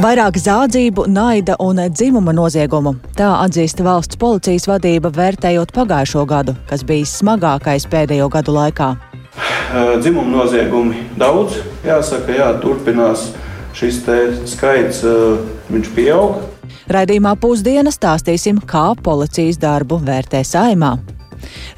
Vairāk zādzību, naida un dzimuma noziegumu. Tā atzīst valsts policijas vadība, vērtējot pagājušo gadu, kas bijis smagākais pēdējo gadu laikā. Dzimuma noziegumi daudz, jāsaka, jā, turpinās šis skaits, viņš pieaug. Raidījumā pusdienas stāstīsim, kā policijas darbu vērtē saimā.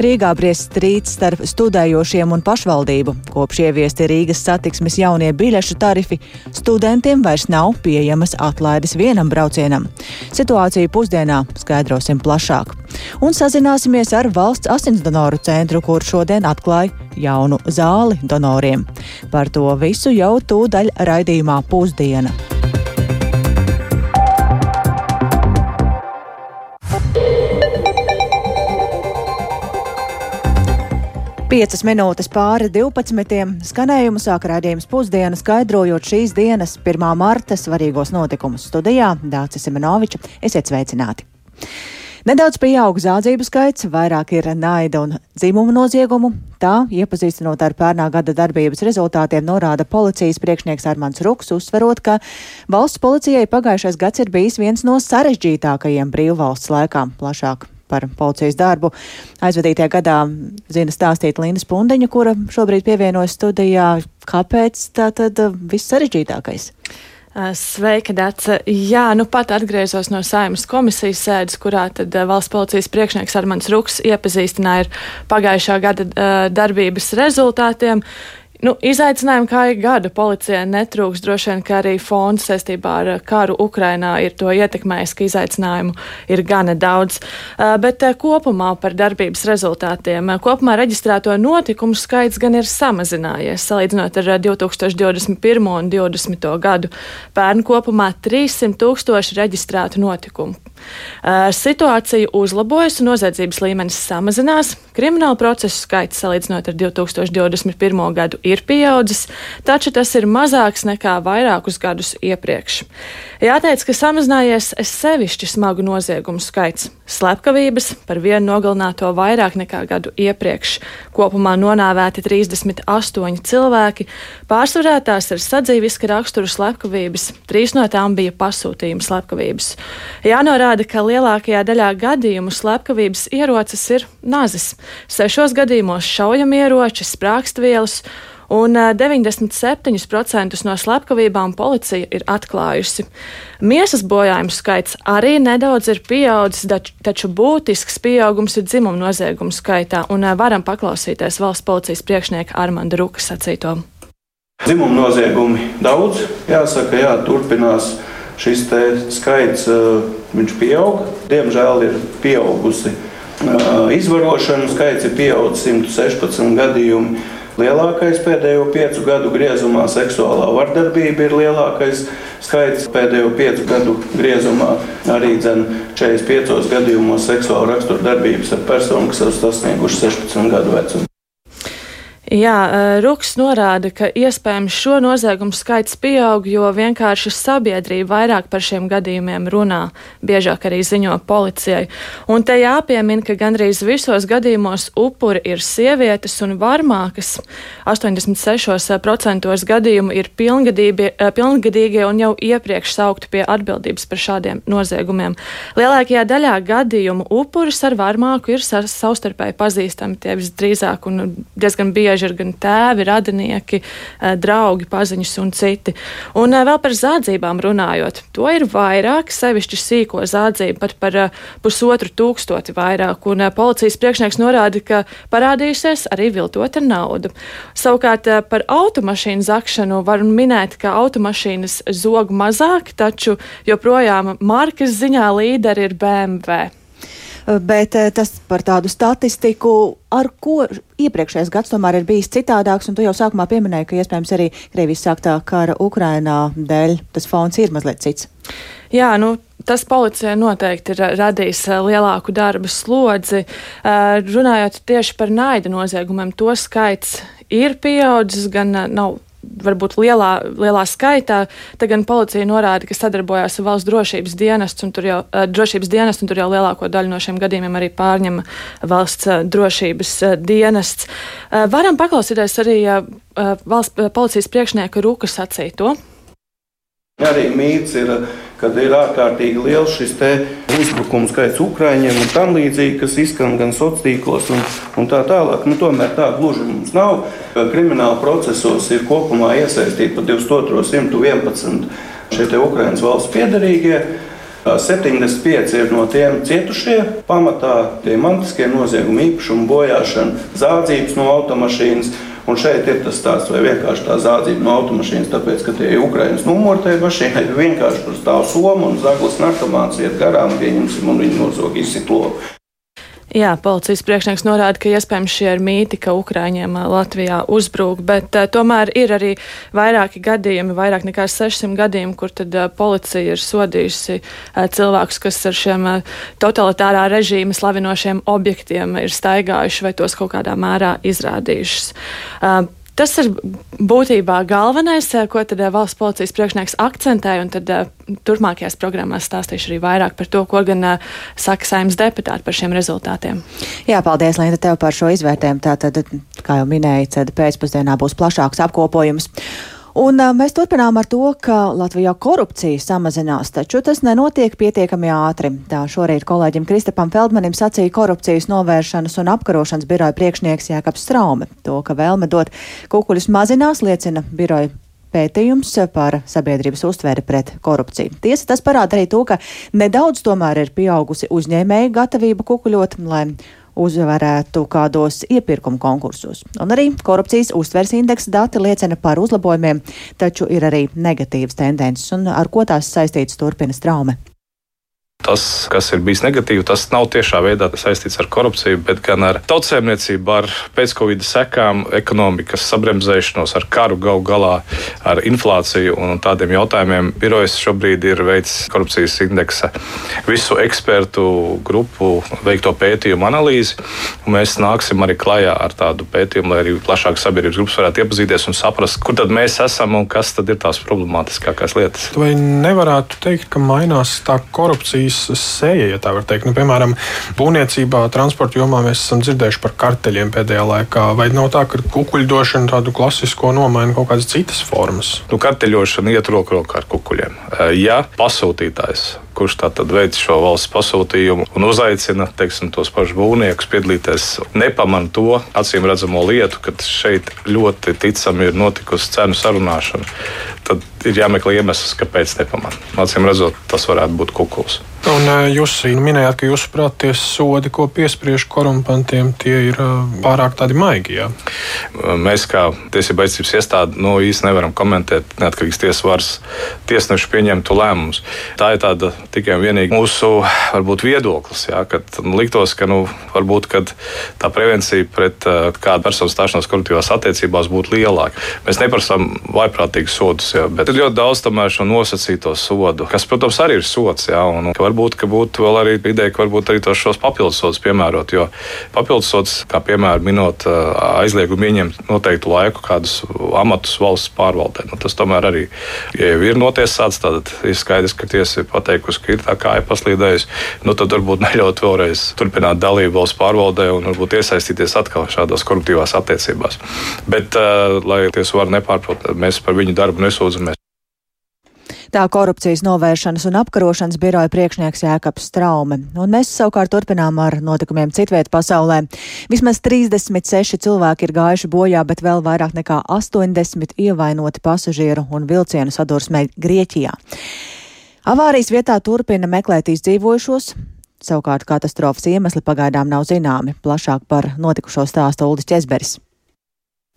Rīgā briest strīds starp studējošiem un pašvaldību. Kopš ieviesti Rīgas satiksmes jaunie biļešu tarifi, studentiem vairs nav pieejamas atlaides vienam braucienam. Situāciju pusdienā skaidrosim plašāk. Un sazināsimies ar valsts asinsdonoru centru, kur šodien atklāja jaunu zāli donoriem. Par to visu jau tūdaļ raidījumā pusdiena. Piecas minūtes pāri 12. skanējumu sāk raidījums pusdiena, skaidrojot šīs dienas 1. marta svarīgos notikumus studijā Dācis Simenoviča. Esiet sveicināti! Nedaudz pieaug zādzību skaits, vairāk ir naida un dzimumu noziegumu. Tā, iepazīstinot ar pērnā gada darbības rezultātiem, norāda policijas priekšnieks Armāns Ruks, uzsverot, ka valsts policijai pagājušais gads ir bijis viens no sarežģītākajiem brīvvalsts laikā. Plašāk par policijas darbu. Aizvadītajā gadā zina stāstīt Linda Spundeņa, kura šobrīd pievienojas studijā. Kāpēc tā tad uh, viss sarežģītākais? Uh, sveika, Dārsa. Jā, nu pat atgriezos no saimas komisijas sēdes, kurā tad uh, valsts policijas priekšnieks Armāns Ruks iepazīstināja ar pagājušā gada darbības rezultātiem. Nu, izaicinājumi kā ik gada policijai netrūks. Droši vien, ka arī fonds saistībā ar karu Ukrainā ir to ietekmējis, ka izaicinājumu ir gana daudz. Bet kopumā par darbības rezultātiem. Kopumā reģistrēto notikumu skaits gan ir samazinājies, salīdzinot ar 2021. un 2020. gadu. Pērn kopumā 300 tūkstoši reģistrētu notikumu. Situācija uzlabojas un noziedzības līmenis samazinās. Krimināla procesu skaits salīdzinot ar 2021. gadu ir pieaudzis, taču tas ir mazāks nekā vairākus gadus iepriekš. Jāteic, ka samazinājies sevišķi smagu noziegumu skaits. Slepkavības par vienu nogalināto vairāk nekā gadu iepriekš. Kopumā nonāvēti 38 cilvēki, pārsvarā tās ir sadzīviska rakstura slepkavības, trīs no tām bija pasūtījuma slepkavības. Jānorāda, ka lielākajā daļā gadījumu slepkavības ierocis ir nazis. Sešos gadījumos šaujamieroči, sprākstvielas un 97% no slepkavībām policija ir atklājusi. Miesas bojājumu skaits arī nedaudz ir pieaudzis, taču būtisks pieaugums ir dzimuma noziegumu skaitā, un varam paklausīties valsts policijas priekšnieka Armanda Ruka sacīto. Dzimuma noziegumi daudz, jāsaka, jā, turpinās šis skaits, viņš pieaug. Diemžēl ir pieaugusi izvarošana, skaits ir pieaudzis 116 gadījumi. Lielākais pēdējo piecu gadu griezumā seksuālā vardarbība ir lielākais skaits pēdējo piecu gadu griezumā. Arī dzen, 45 gadījumos seksuāla rakstura darbības ar personu, kas ir sasnieguši 16 gadu vecumu. Jā, Ruks norāda, ka iespējams šo noziegumu skaits pieaug, jo vienkārši sabiedrība vairāk par šiem gadījumiem runā, biežāk arī ziņo policijai. Un te jāpiemina, ka gandrīz visos gadījumos upuri ir sievietes un varmākas. 86% gadījumu ir pilngadīgie un jau iepriekš saukti pie atbildības par šādiem noziegumiem. Lielākajā daļā gadījumu upuris ar varmāku ir savstarpēji pazīstami, tie visdrīzāk un diezgan bieži bieži ir gan tēvi, radinieki, draugi, paziņas un citi. Un vēl par zādzībām runājot, to ir vairāk, sevišķi sīko zādzību, pat par pusotru tūkstoti vairāk. Un policijas priekšnieks norāda, ka parādījusies arī viltota nauda. Savukārt par automašīnu zakšanu var minēt, ka automašīnas zog mazāk, taču joprojām markas ziņā līderi ir BMW. Eh, bet eh, tas par tādu statistiku, ar ko iepriekšējais gads tomēr ir bijis citādāks, un tu jau sākumā pieminēji, ka iespējams arī Krievijas sāktā kara Ukrainā dēļ tas fons ir mazliet cits. Jā, nu, tas policijai noteikti ir radījis eh, lielāku darba slodzi. Runājot tieši par naida noziegumiem, to skaits ir pieaudzis, gan nav varbūt lielā, lielā skaitā. Te gan policija norāda, ka sadarbojās ar valsts drošības dienestu, un tur jau, uh, drošības dienestu, un tur jau lielāko daļu no šiem gadījumiem arī pārņem valsts uh, drošības uh, dienests. Varam paklausīties arī valsts policijas priekšnieka Rūka sacīto. Arī mīts ir kad ir ārkārtīgi liels šis uzbrukuma skaits Ukrāņiem un tam līdzīgi, kas izskan gan sociālos tīklos un, un tā tālāk. Nu, tomēr tā gluži mums nav. Krimināla procesos ir kopumā iesaistīti pa 2211 šie Ukraiņas valsts piedarīgie. 75 ir no tiem cietušie, pamatā tie mantiskie noziegumi, īpašuma bojāšana, zādzības no automašīnas. Un šeit ir tas stāsts, vai vienkārši tā zādzība no automašīnas, tāpēc, ka tie ir Ukraiņas numuri tajā mašīnā, vienkārši tur stāv soma un zaglis narkomāns iet garām, pieņemsim, un viņi nozog izsit loku. Jā, policijas priekšnieks norāda, ka iespējams šie ir mīti, ka Ukrāņiem Latvijā uzbrūk, bet uh, tomēr ir arī vairāki gadījumi, vairāk nekā 600 gadījumi, kur tad uh, policija ir sodījusi uh, cilvēkus, kas ar šiem uh, totalitārā režīma slavinošiem objektiem ir staigājuši vai tos kaut kādā mērā izrādījušas. Uh, Tas ir būtībā galvenais, eh, ko tad eh, valsts policijas priekšnieks akcentē, un tad eh, turpmākajās programmās stāstīšu arī vairāk par to, ko gan saka saimnes deputāti par šiem rezultātiem. Jā, paldies, Linda, tev par šo izvērtējumu. Tātad, kā jau minēja, pēcpusdienā būs plašāks apkopojums. Un mēs turpinām ar to, ka Latvijā korupcija samazinās, taču tas nenotiek pietiekami ātri. Tā šorīt kolēģim Kristapam Feldmanim sacīja korupcijas novēršanas un apkarošanas biroja priekšnieks Jēkabs Straume. To, ka vēlme dot kukuļus mazinās, liecina biroja pētījums par sabiedrības uztveri pret korupciju. Tiesa tas parāda arī to, ka nedaudz tomēr ir pieaugusi uzņēmēju gatavība kukuļot, lai uzvarētu kādos iepirkuma konkursos. Un arī korupcijas uztvers indeksa dati liecina par uzlabojumiem, taču ir arī negatīvas tendences, un ar ko tās saistītas turpina straume. Tas, kas ir bijis negatīvi, tas nav tiešā veidā saistīts ar korupciju, bet gan ar tautsēmniecību, ar pēc-covid sekām, ekonomikas sabremzēšanos, ar karu galu galā, ar inflāciju un tādiem jautājumiem. Birojas šobrīd ir veids korupcijas indeksa visu ekspertu grupu veikto pētījumu analīzi. Mēs nāksim arī klajā ar tādu pētījumu, lai arī plašāk sabiedrības grupas varētu iepazīties un saprast, kur tad mēs esam un kas tad ir tās problemātiskākās lietas. Vai nevarētu teikt, ka mainās tā korupcija? Korupcijas seja, ja tā var teikt. Nu, piemēram, būvniecībā, transporta jomā mēs esam dzirdējuši par karteļiem pēdējā laikā. Vai nav tā, ka kukuļdošana tādu klasisko nomaina kaut kādas citas formas? Nu, karteļošana iet roku rokā ar kukuļiem. Ja pasūtītājs kurš tātad veic šo valsts pasūtījumu un uzaicina teiksim, tos pašus būvniekus piedalīties, nepamanā to acīm redzamo lietu, ka šeit ļoti ticami ir notikusi cenu sarunāšana. Tad ir jāmeklē iemesls, kāpēc nepamanā. Acīm redzot, tas varētu būt kukuls. Un jūs minējāt, ka jūsuprāt, tie sodi, ko piespriež korumpantiem, tie ir pārāk tādi maigi. Jā? Mēs, kā tiesība aizsardzības iestāde, nu, īsti nevaram komentēt neatkarīgas tiesas varas tiesnešu pieņemtu lēmumus. Tā ir tāda tikai un vienīgi mūsu varbūt, viedoklis. Jā, kad liktos, ka nu, varbūt kad tā prevencija pret uh, kādu personu stāšanos koruptīvās attiecībās būtu lielāka. Mēs neprasām vaiprātīgus sodus, jā, bet ir ļoti daudz tomēr šo nosacīto sodu, kas, protams, arī ir sots. Jā, un, varbūt, ka būtu vēl arī ideja, ka varbūt arī tos šos papildus sodus piemērot. Jo papildus sods, kā piemēram, minot aizliegumu ieņemt noteiktu laiku kādus amatus valsts pārvaldē. Nu, tas tomēr arī, ja jau ir notiesāts, tad ir skaidrs, ka tiesa ir pateikusi, ka ir tā kā ir paslīdējusi. Nu, tad varbūt neļaut vēlreiz turpināt dalību valsts pārvaldē un varbūt iesaistīties atkal šādās koruptīvās attiecībās. Bet, uh, lai tiesa var nepārprot, mēs par viņu darbu nesūdzamies. Tā korupcijas novēršanas un apkarošanas biroja priekšnieks Jēkabs Straume. Un mēs savukārt turpinām ar notikumiem citviet pasaulē. Vismaz 36 cilvēki ir gājuši bojā, bet vēl vairāk nekā 80 ievainoti pasažieru un vilcienu sadursmē Grieķijā. Avārijas vietā turpina meklēt izdzīvojušos. Savukārt katastrofas iemesli pagaidām nav zināmi. Plašāk par notikušo stāsta Uldis Česberis.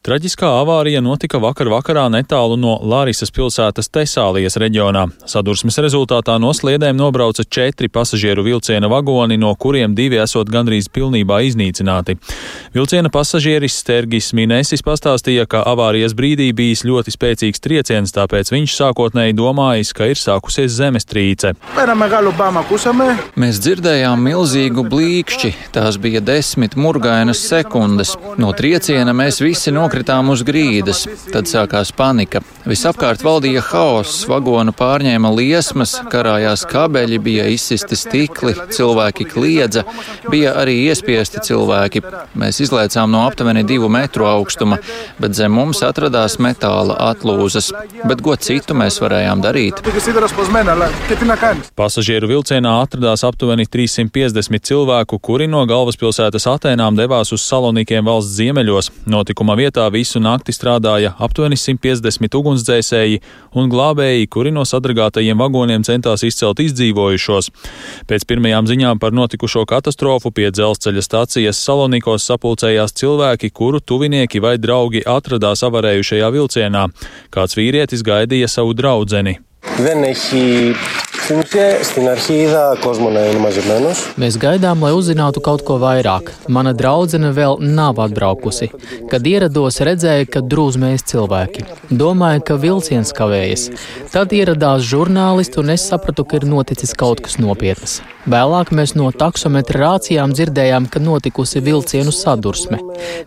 Traģiskā avārija notika vakar vakarā netālu no Lārisas pilsētas Tesālijas reģionā. Sadursmes rezultātā no sliedēm nobrauca četri pasažieru vilciena vagoni, no kuriem divi esot gandrīz pilnībā iznīcināti. Vilciena pasažieris Stergis Minēsis pastāstīja, ka avārijas brīdī bijis ļoti spēcīgs trieciens, tāpēc viņš sākotnēji domājis, ka ir sākusies zemestrīce. Mēs dzirdējām milzīgu blīkšķi, tās bija desmit murgainas sekundes. No trieciena mēs visi nokritām nokritām uz grīdas. Tad sākās panika. Visapkārt valdīja haoss, vagonu pārņēma liesmas, karājās kabeļi, bija izsisti stikli, cilvēki kliedza, bija arī iespiesti cilvēki. Mēs izlēcām no aptuveni divu metru augstuma, bet zem mums atradās metāla atlūzas. Bet ko citu mēs varējām darīt? Pasažieru vilcienā atradās aptuveni 350 cilvēku, kuri no galvaspilsētas Atēnām devās uz Salonikiem valsts ziemeļos. Notikuma vietā visu nakti strādāja aptuveni 150 ugunsdzēsēji un glābēji, kuri no sadragātajiem vagoniem centās izcelt izdzīvojušos. Pēc pirmajām ziņām par notikušo katastrofu pie dzelzceļa stācijas Salonikos sapulcējās cilvēki, kuru tuvinieki vai draugi atradās avarējušajā vilcienā. Kāds vīrietis gaidīja savu draudzeni. Δεν έχει Στην ουσία, στην αρχή είδα κόσμο να είναι μαζεμένο. Mēs gaidām, lai uzzinātu kaut ko vairāk. Mana draudzene vēl nav atbraukusi. Kad ierados, redzēju, ka drūzmējas cilvēki. Domāju, ka vilciens kavējas. Tad ieradās žurnālisti, un es sapratu, ka ir noticis kaut kas nopietns. Vēlāk mēs no taksometra rācijām dzirdējām, ka notikusi vilcienu sadursme.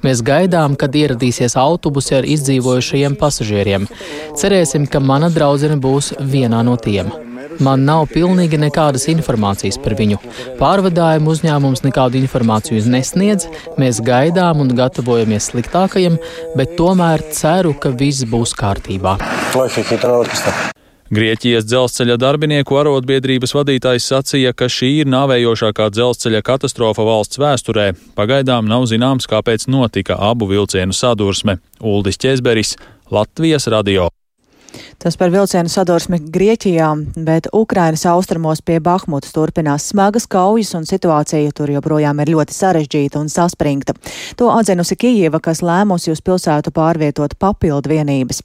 Mēs gaidām, kad ieradīsies autobusi ar izdzīvojušajiem pasažieriem. Cerēsim, ka mana draudzene būs vienā no tiem. Man nav pilnīgi nekādas informācijas par viņu. Pārvadājumu uzņēmums nekādu informāciju nesniedz, mēs gaidām un gatavojamies sliktākajam, bet tomēr ceru, ka viss būs kārtībā. Grieķijas dzelzceļa darbinieku arotbiedrības vadītājs sacīja, ka šī ir nāvējošākā dzelzceļa katastrofa valsts vēsturē. Pagaidām nav zināms, kāpēc notika abu vilcienu sadursme. Uldis Česberis, Latvijas radio. Tas par vilcienu sadursmi Grieķijā, bet Ukrainas austrumos pie Bahmutas turpinās smagas kaujas un situācija tur joprojām ir ļoti sarežģīta un saspringta. To atzinusi Kijeva, kas lēmusi uz pilsētu pārvietot papildu vienības.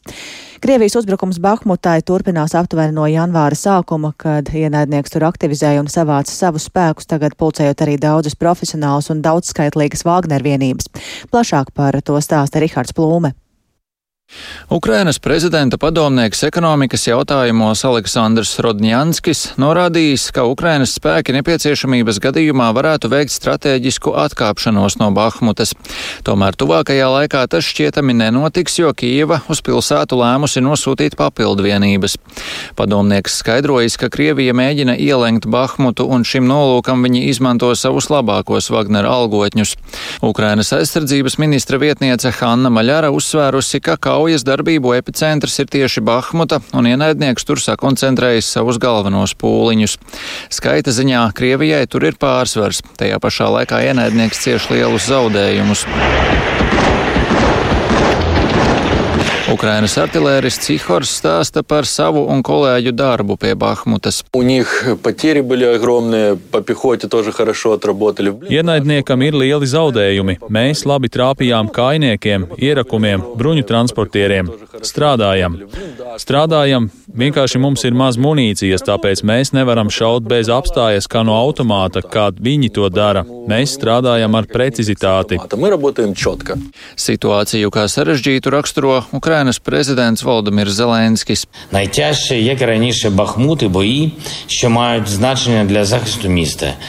Krievijas uzbrukums Bahmutai turpinās aptuveni no janvāra sākuma, kad ienaidnieks tur aktivizēja un savāca savus spēkus, tagad pulcējot arī daudzas profesionālas un daudzskaitlīgas Wagner vienības. Plašāk par to stāsta Rihards Plūme. Ukrainas prezidenta padomnieks ekonomikas jautājumos Aleksandrs Rodņanskis norādījis, ka Ukrainas spēki nepieciešamības gadījumā varētu veikt strateģisku atkāpšanos no Bahmutas. Tomēr tuvākajā laikā tas šķietami nenotiks, jo Kieva uz pilsētu lēmusi nosūtīt papildu vienības. Padomnieks skaidrojis, ka Krievija mēģina ielenkt Bahmutu un šim nolūkam viņi izmanto savus labākos Wagner algotņus. Ukrainas aizsardzības ministra vietniece Hanna Maļara uzsvērusi, ka kauja kaujas darbību epicentrs ir tieši Bahmuta, un ienaidnieks tur sakoncentrējis savus galvenos pūliņus. Skaita ziņā Krievijai tur ir pārsvars, tajā pašā laikā ienaidnieks cieš lielus zaudējumus. Ukrainas artilērists Cihors stāsta par savu un kolēģu darbu pie Bahmutas. Ienaidniekam ir lieli zaudējumi. Mēs labi trāpījām kainiekiem, ierakumiem, bruņu transportieriem. Strādājam. Strādājam, vienkārši mums ir maz munīcijas, tāpēc mēs nevaram šaut bez apstājas kā no automāta, kā viņi to dara. Mēs strādājam ar precizitāti. Situāciju kā sarežģītu raksturo Ukrainas Ukrainas prezidents Valdemirs Zelenskis.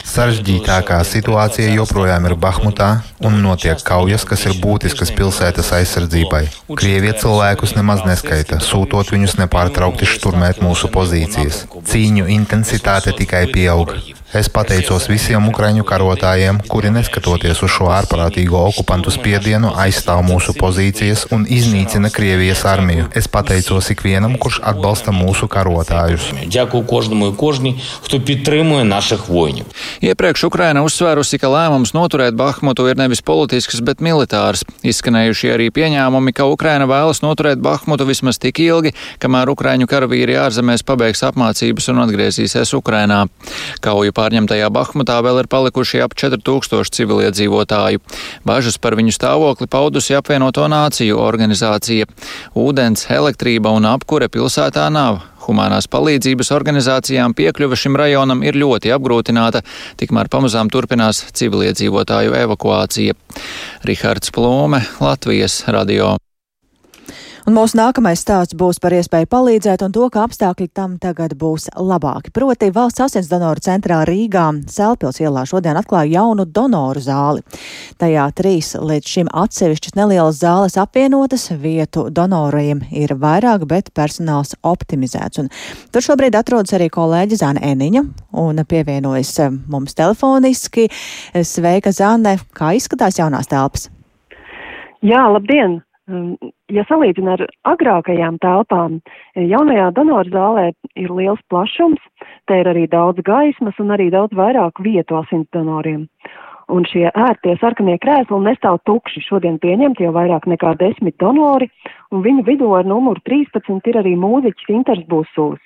Saržģītākā situācija joprojām ir Bahmutā un notiek kaujas, kas ir būtiskas pilsētas aizsardzībai. Krievie cilvēkus nemaz neskaita, sūtot viņus nepārtraukti šturmēt mūsu pozīcijas. Cīņu intensitāte tikai pieaug. Es pateicos visiem ukraiņu karotājiem, kuri neskatoties uz šo ārprātīgo okupantu spiedienu aizstāv mūsu pozīcijas un iznīcina Krievijas armiju. Es pateicos ikvienam, kurš atbalsta mūsu karotājus. Iepriekš Ukraina uzsvērusi, ka lēmums noturēt Bahmutu ir nevis politisks, bet militārs. Izskanējuši arī pieņēmumi, ka Ukraina vēlas noturēt Bahmutu vismaz tik ilgi, kamēr Ukraiņu karavīri ārzemēs pabeigs apmācības un atgriezīsies Ukrainā. Kauju pārņemtajā Bahmutā vēl ir palikuši ap 4000 civiliedzīvotāju. Bažas par viņu stāvokli paudusi apvienoto nāciju organizācija. Ūdens, elektrība un apkure pilsētā nav. Humanās palīdzības organizācijām piekļuve šim rajonam ir ļoti apgrūtināta, tikmēr pamazām turpinās civiliedzīvotāju evakuācija. Rihards Plūme, Latvijas radio. Un mūsu nākamais stāsts būs par iespēju palīdzēt un to, ka apstākļi tam tagad būs labāki. Proti valsts asins donoru centrā Rīgā Selpils ielā šodien atklāja jaunu donoru zāli. Tajā trīs līdz šim atsevišķas nelielas zāles apvienotas, vietu donoriem ir vairāk, bet personāls optimizēts. Un tur šobrīd atrodas arī kolēģi Zana Eniņa un pievienojas mums telefoniski. Sveika, Zane! Kā izskatās jaunās telpas? Jā, labdien! Ja salīdzina ar agrākajām telpām, jaunajā donoru zālē ir liels plašums, te ir arī daudz gaismas un arī daudz vairāk vietu asins donoriem. Un šie ērtie sarkanie krēsli nestāv tukši. Šodien pieņemti jau vairāk nekā desmit donori, un viņu vidū ar numuru 13 ir arī mūziķis Inters Busulis.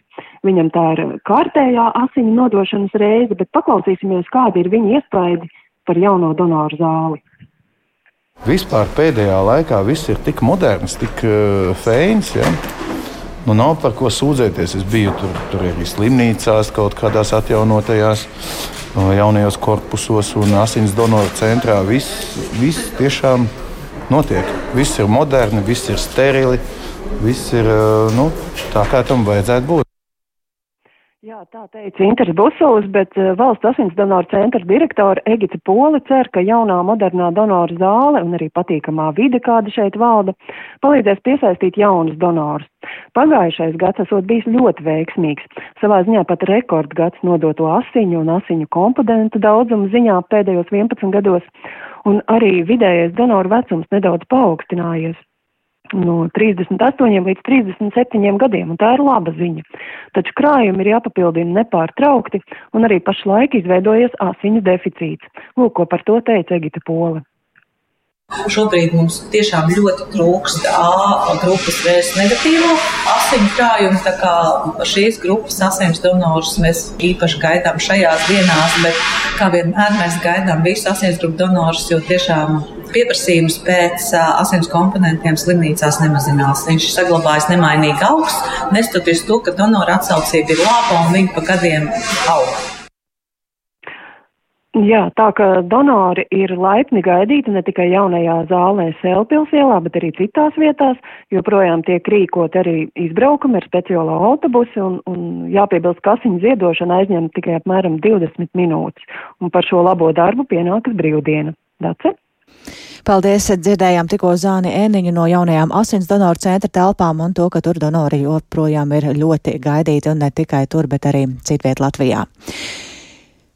Viņam tā ir kārtējā asiņu nodošanas reize, bet paklausīsimies, kādi ir viņa iespaidi par jauno donoru zāli. Vispār pēdējā laikā viss ir tik moderns, tik uh, feins. Ja? Nu, nav par ko sūdzēties. Es biju tur, tur arī slimnīcās, kaut kādās atjaunotajās, jaunajos korpusos un asins donoru centrā. Viss, viss tiešām notiek. Viss ir moderni, viss ir sterili, viss ir nu, tā, kā tam vajadzētu būt. Jā, tā teica Inters Busols, bet uh, valsts asins donoru centra direktora Egita Poli cer, ka jaunā modernā donoru zāle un arī patīkamā vide, kāda šeit valda, palīdzēs piesaistīt jaunus donorus. Pagājušais gads esot bijis ļoti veiksmīgs, savā ziņā pat rekordgads nodoto asiņu un asiņu komponentu daudzumu ziņā pēdējos 11 gados, un arī vidējais donoru vecums nedaudz paaugstinājies no 38 līdz 37 gadiem, un tā ir laba ziņa. Taču krājumi ir jāpapildina nepārtraukti, un arī pašlaik izveidojies asiņu deficīts. Lūk, ko par to teica Egita Pola. Šobrīd mums tiešām ļoti trūkst A grupas vēzis negatīvo asiņu krājumu. Tā kā šīs grupas asins donorus mēs īpaši gaidām šajās dienās, bet kā vienmēr mēs gaidām visus asins grupu donorus, jo tiešām pieprasījums pēc asins komponentiem slimnīcās nemazinās. Viņš saglabājas nemainīgi augsts, neskatoties to, ka donora atsaucība ir laba un viņa pa gadiem aug. Jā, tā ka donori ir laipni gaidīti ne tikai jaunajā zālē Sēlpils ielā, bet arī citās vietās, jo projām tiek rīkot arī izbraukumi ar speciālo autobusi un, un jāpiebilst, ka asiņu ziedošana aizņem tikai apmēram 20 minūtes, un par šo labo darbu pienākas brīvdiena. Dace? Paldies! Dzirdējām tikko Zāni Ēniņu no jaunajām asins donoru centra telpām un to, ka tur donori joprojām ir ļoti gaidīti un ne tikai tur, bet arī citviet Latvijā.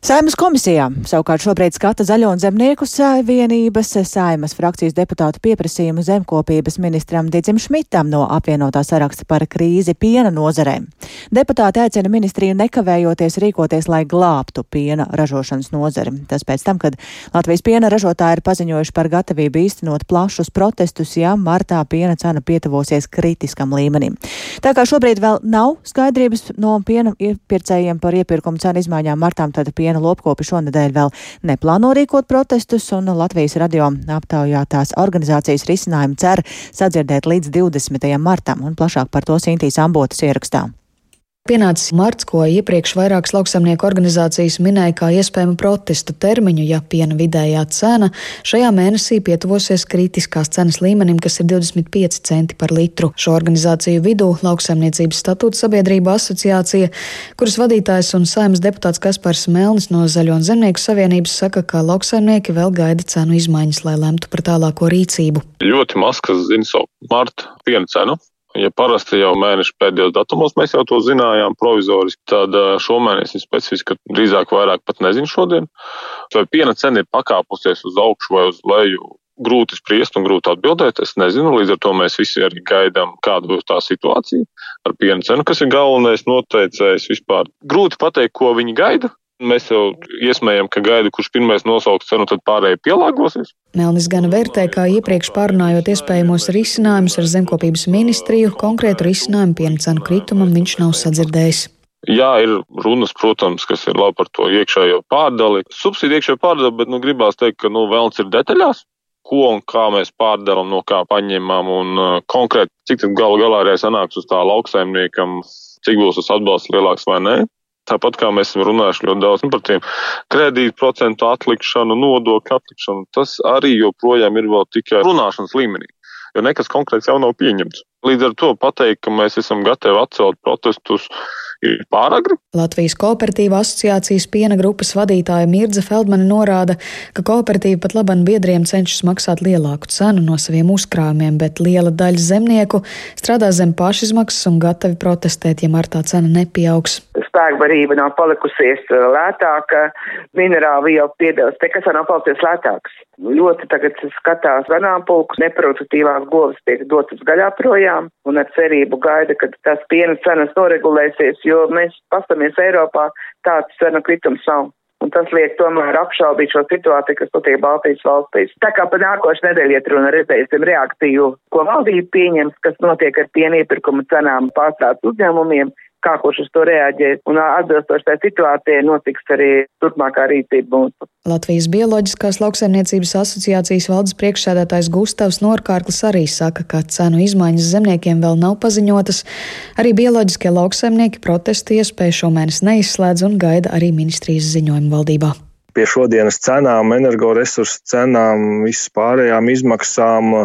Saimas komisijā savukārt šobrīd skata Zaļo un Zemnieku savienības saimas frakcijas deputātu pieprasījumu zemkopības ministram Dicim Šmitam no apvienotā saraksta par krīzi piena nozarēm. Deputāti aicina ministriju nekavējoties rīkoties, lai glābtu piena ražošanas nozari. Tas pēc tam, kad Latvijas piena ražotāji ir paziņojuši par gatavību īstenot plašus protestus, ja martā piena cena pietuvosies kritiskam līmenim. Tā kā šobrīd vēl nav skaidrības no piena iepirkējiem par iepirkumu cenu izmaiņām martām, tad piena piena lopkopi šonadēļ vēl neplāno rīkot protestus, un Latvijas radio aptaujātās organizācijas risinājumu cer sadzirdēt līdz 20. martam, un plašāk par to Sintīs Ambotas ierakstā. Pienācis marts, ko iepriekš vairākas lauksaimnieku organizācijas minēja kā iespējamu protestu termiņu, ja piena vidējā cena šajā mēnesī pietuvosies kritiskās cenas līmenim, kas ir 25 centi par litru. Šo organizāciju vidū Lauksaimniecības statūta sabiedrība asociācija, kuras vadītājs un saimnes deputāts Kaspars Melnis no Zaļo un Zemnieku savienības saka, ka lauksaimnieki vēl gaida cenu izmaiņas, lai lemtu par tālāko rīcību. Ļoti maz, kas zina savu marta piena cenu. Ja parasti jau mēneša pēdējos datumos mēs jau to zinājām provizoriski, tad šomēnes ir specifiski, ka drīzāk vairāk pat nezinu šodien. Vai piena cena ir pakāpusies uz augšu vai uz leju, grūti spriest un grūti atbildēt. Es nezinu, līdz ar to mēs visi arī gaidām, kāda būs tā situācija ar piena cenu, kas ir galvenais noteicējs vispār. Grūti pateikt, ko viņi gaida. Mēs jau iesmējam, ka gaida, kurš pirmais nosauks cenu, tad pārējie pielāgosies. Melnis gan vērtē, kā iepriekš pārunājot iespējamos risinājumus ar zemkopības ministriju, konkrētu risinājumu piena cenu kritumam viņš nav sadzirdējis. Jā, ir runas, protams, kas ir labi par to iekšējo pārdali. Subsīdija iekšējo pārdali, bet nu, gribās teikt, ka nu, vēlns ir detaļās, ko un kā mēs pārdalām, no kā paņemam un uh, konkrēti, cik tad galu galā arī sanāks uz tā lauksaimniekam, cik būs tas atbalsts lielāks vai nē. Tāpat kā mēs esam runājuši ļoti daudz par tiem kredītu procentu atlikšanu, nodokļu atlikšanu, tas arī joprojām ir vēl tikai runāšanas līmenī, jo nekas konkrēts jau nav pieņemts. Līdz ar to pateikt, ka mēs esam gatavi atcelt protestus ir pāragri. Latvijas kooperatīva asociācijas piena grupas vadītāja Mirza Feldmane norāda, ka kooperatīva pat labam biedriem cenšas maksāt lielāku cenu no saviem uzkrājumiem, bet liela daļa zemnieku strādā zem pašizmaksas un gatavi protestēt, ja martā cena nepieaugs. Spēkbarība nav palikusies uh, lētāka, minerāli vielu piedevs, nekas nav palicis lētāks. Ļoti tagad skatās ganāmpulkus, neproduktīvās govs tiek dotas gaļā projām un ar cerību gaida, ka tās piena cenas noregulēsies, jo mēs pastamies Eiropā, tāds cena kritums nav. Un tas liek tomēr apšaubīt šo situāciju, kas notiek Baltijas valstīs. Tā kā pa nākošu nedēļu iet runa redzēsim reakciju, ko valdība pieņems, kas notiek ar piena iepirkuma cenām pārstāvs uzņēmumiem, kā kurš uz to reaģēs. Un atbilstoši tai situācijai notiks arī turpmākā rīcība mūsu. Latvijas Bioloģiskās lauksaimniecības asociācijas valdes priekšsēdētājs Gustavs Norkārklis arī saka, ka cenu izmaiņas zemniekiem vēl nav paziņotas. Arī bioloģiskie lauksaimnieki protestu iespēju šomēnes neizslēdz un gaida arī ministrijas ziņojumu valdībā pie šodienas cenām, energoresursu cenām, vispārējām izmaksām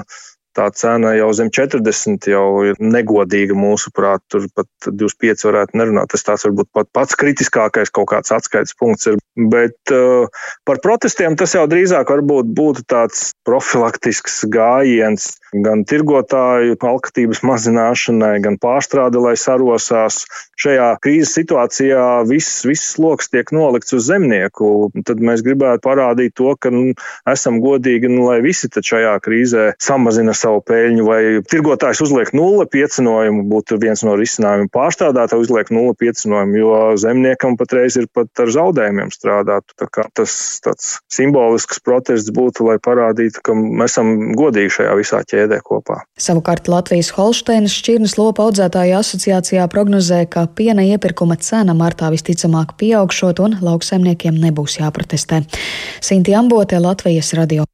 tā cena jau zem 40 jau ir negodīga mūsuprāt. Tur pat 25 varētu nerunāt. Tas tāds varbūt pat pats kritiskākais kaut kāds atskaites punkts ir. Bet uh, par protestiem tas jau drīzāk varbūt būtu tāds profilaktisks gājiens gan tirgotāju alkatības mazināšanai, gan pārstrāde, lai sarosās. Šajā krīzes situācijā viss, viss sloks tiek nolikts uz zemnieku. Tad mēs gribētu parādīt to, ka nu, esam godīgi, nu, lai visi šajā krīzē samazina savu peļņu, vai tirgotājs uzliek nulle piecinojumu, būtu viens no risinājumiem. Pārstrādātāji uzliek nulle piecinojumu, jo zemniekam patreiz ir pat ar zaudējumiem strādāt. Tas tāds simbolisks protests būtu, lai parādītu, ka mēs esam godīgi šajā visā ķēdē kopā. Savukārt Latvijas Holšteinas šķirnes lopa audzētāju asociācijā prognozē, ka piena iepirkuma cena martā visticamāk pieaugšot un lauksaimniekiem nebūs jāprotestē. Sinti Ambote, Latvijas radio.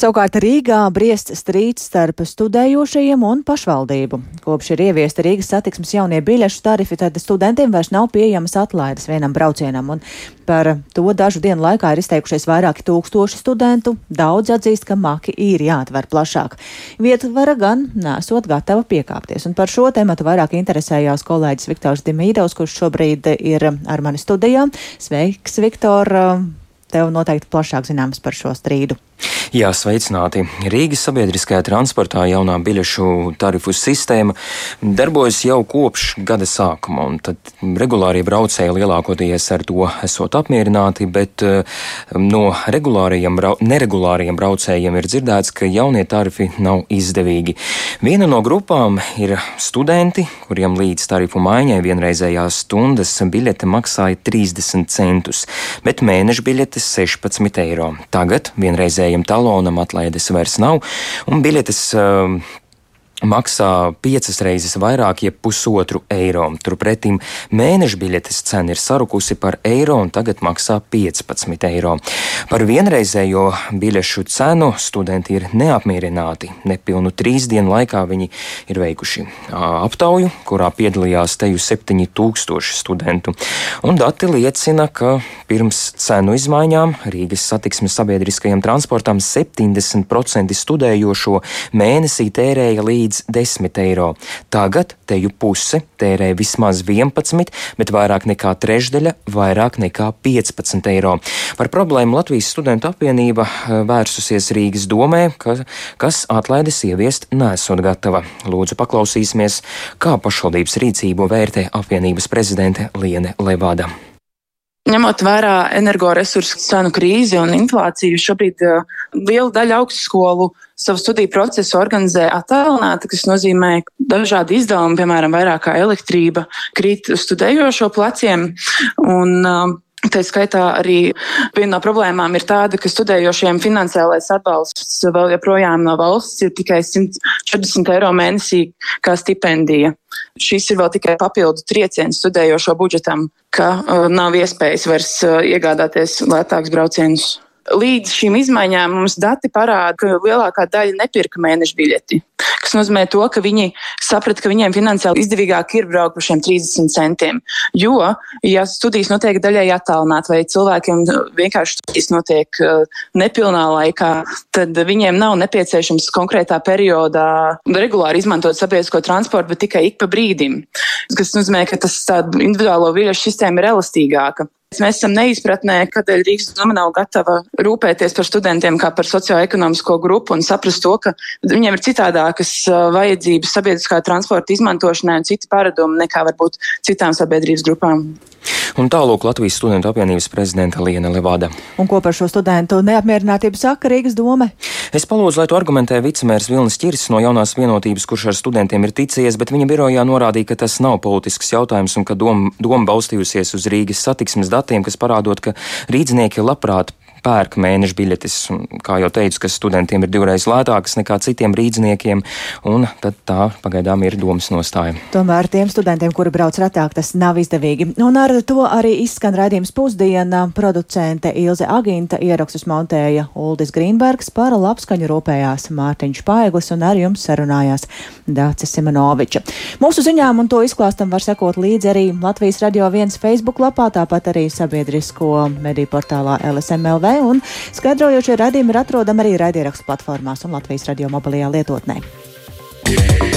Savukārt Rīgā briest strīds starp studējošajiem un pašvaldību. Kopš ir ieviesta Rīgas satiksmes jaunie biļešu tarifi, tad studentiem vairs nav pieejamas atlaides vienam braucienam, un par to dažu dienu laikā ir izteikušies vairāki tūkstoši studentu. Daudz atzīst, ka maki ir jāatver plašāk. Vietvara gan nesot gatava piekāpties, un par šo tematu vairāk interesējās kolēģis Viktors Dimīdovs, kurš šobrīd ir ar mani studijā. Sveiks, Viktor! Tev noteikti plašāk zināms par šo strīdu. Jā, sveicināti. Rīgas sabiedriskajā transportā jaunā biļešu tarifu sistēma darbojas jau kopš gada sākuma, un tad regulārie braucēji lielākoties ar to esot apmierināti, bet eh, no regulārajiem, neregulārajiem braucējiem ir dzirdēts, ka jaunie tarifi nav izdevīgi. Viena no grupām ir studenti, kuriem līdz tarifu maiņai vienreizējās stundas biļete maksāja 30 centus, bet mēneša biļetes 16 eiro. Tagad vienreizējiem taloniem talonam atlaides vairs nav, un biļetes uh, maksā piecas reizes vairāk, jeb pusotru eiro. Turpretim mēneša biļetes cena ir sarukusi par eiro un tagad maksā 15 eiro. Par vienreizējo biļešu cenu studenti ir neapmierināti. Nepilnu trīs dienu laikā viņi ir veikuši aptauju, kurā piedalījās teju 7000 studentu. Un dati liecina, ka pirms cenu izmaiņām Rīgas satiksmes sabiedriskajam transportam 70% studējošo mēnesī tērēja līdz līdz 10 eiro. Tagad teju puse tērē vismaz 11, bet vairāk nekā trešdaļa vairāk nekā 15 eiro. Par problēmu Latvijas studentu apvienība eh, vērsusies Rīgas domē, ka, kas atlaides ieviest nesot gatava. Lūdzu, paklausīsimies, kā pašvaldības rīcību vērtē apvienības prezidente Liene Levāda. Ņemot vērā energoresursu cenu krīzi un inflāciju, šobrīd uh, liela daļa augstskolu savu studiju procesu organizē attēlināti, kas nozīmē, dažādi izdevumi, piemēram, vairāk kā elektrība, krīt studējošo pleciem. Un, uh, Tā skaitā arī viena no problēmām ir tāda, ka studējošiem finansiālais atbalsts vēl joprojām no valsts ir tikai 140 eiro mēnesī kā stipendija. Šis ir vēl tikai papildu trieciens studējošo budžetam, ka uh, nav iespējas vairs uh, iegādāties lētākus braucienus. Līdz šīm izmaiņām mums dati parāda, ka lielākā daļa nepirka mēneša biļeti. Tas nozīmē, to, ka viņi saprata, ka viņiem finansiāli izdevīgāk ir braukt par šiem 30 centiem. Jo, ja studijas notiek daļai attālināti, vai cilvēkiem vienkārši studijas notiek uh, nepilnā laikā, tad viņiem nav nepieciešams konkrētā periodā regulāri izmantot sabiedrisko transportu, bet tikai ik pa brīdim. Tas nozīmē, ka tas individuālo biļešu sistēma ir elastīgāka. Mēs esam neizpratnē, kādēļ Rīgas doma nav gatava rūpēties par studentiem kā par socioekonomisko grupu un saprast to, ka viņiem ir citādākas vajadzības sabiedriskā transporta izmantošanai un citi paradumi nekā varbūt citām sabiedrības grupām. Un tālūk Latvijas studentu apvienības prezidenta Liena Levada. Un ko par šo studentu neapmierinātību saka Rīgas doma? Es palūdzu, lai to argumentē vicemērs Vilnis Čirs no jaunās vienotības, kurš ar studentiem ir ticies, bet viņa birojā norādīja, ka tas nav politisks jautājums un ka doma, doma balstījusies uz Rīgas satiksmes datiem datiem, kas parādot, ka rīdznieki labprāt pērk mēneša biļetes. Kā jau teicu, ka studentiem ir divreiz lētākas nekā citiem rīzniekiem, un tā pagaidām ir domas nostāja. Tomēr tiem studentiem, kuri brauc retāk, tas nav izdevīgi. Un ar to arī izskan raidījums pusdiena. Producente Ilze Aginta ierakstus montēja Uldis Grīnbergs, par labskaņu rūpējās Mārtiņš Paiglis un ar jums sarunājās Dācis Simenoviča. Mūsu ziņām un to izklāstam var sekot līdzi arī Latvijas radio viens Facebook lapā, tāpat arī sabiedrisko mediju portālā LSMLV un skaidrojošie radījumi ir atrodami arī raidierakstu platformās un Latvijas radio mobilajā lietotnē. Yeah.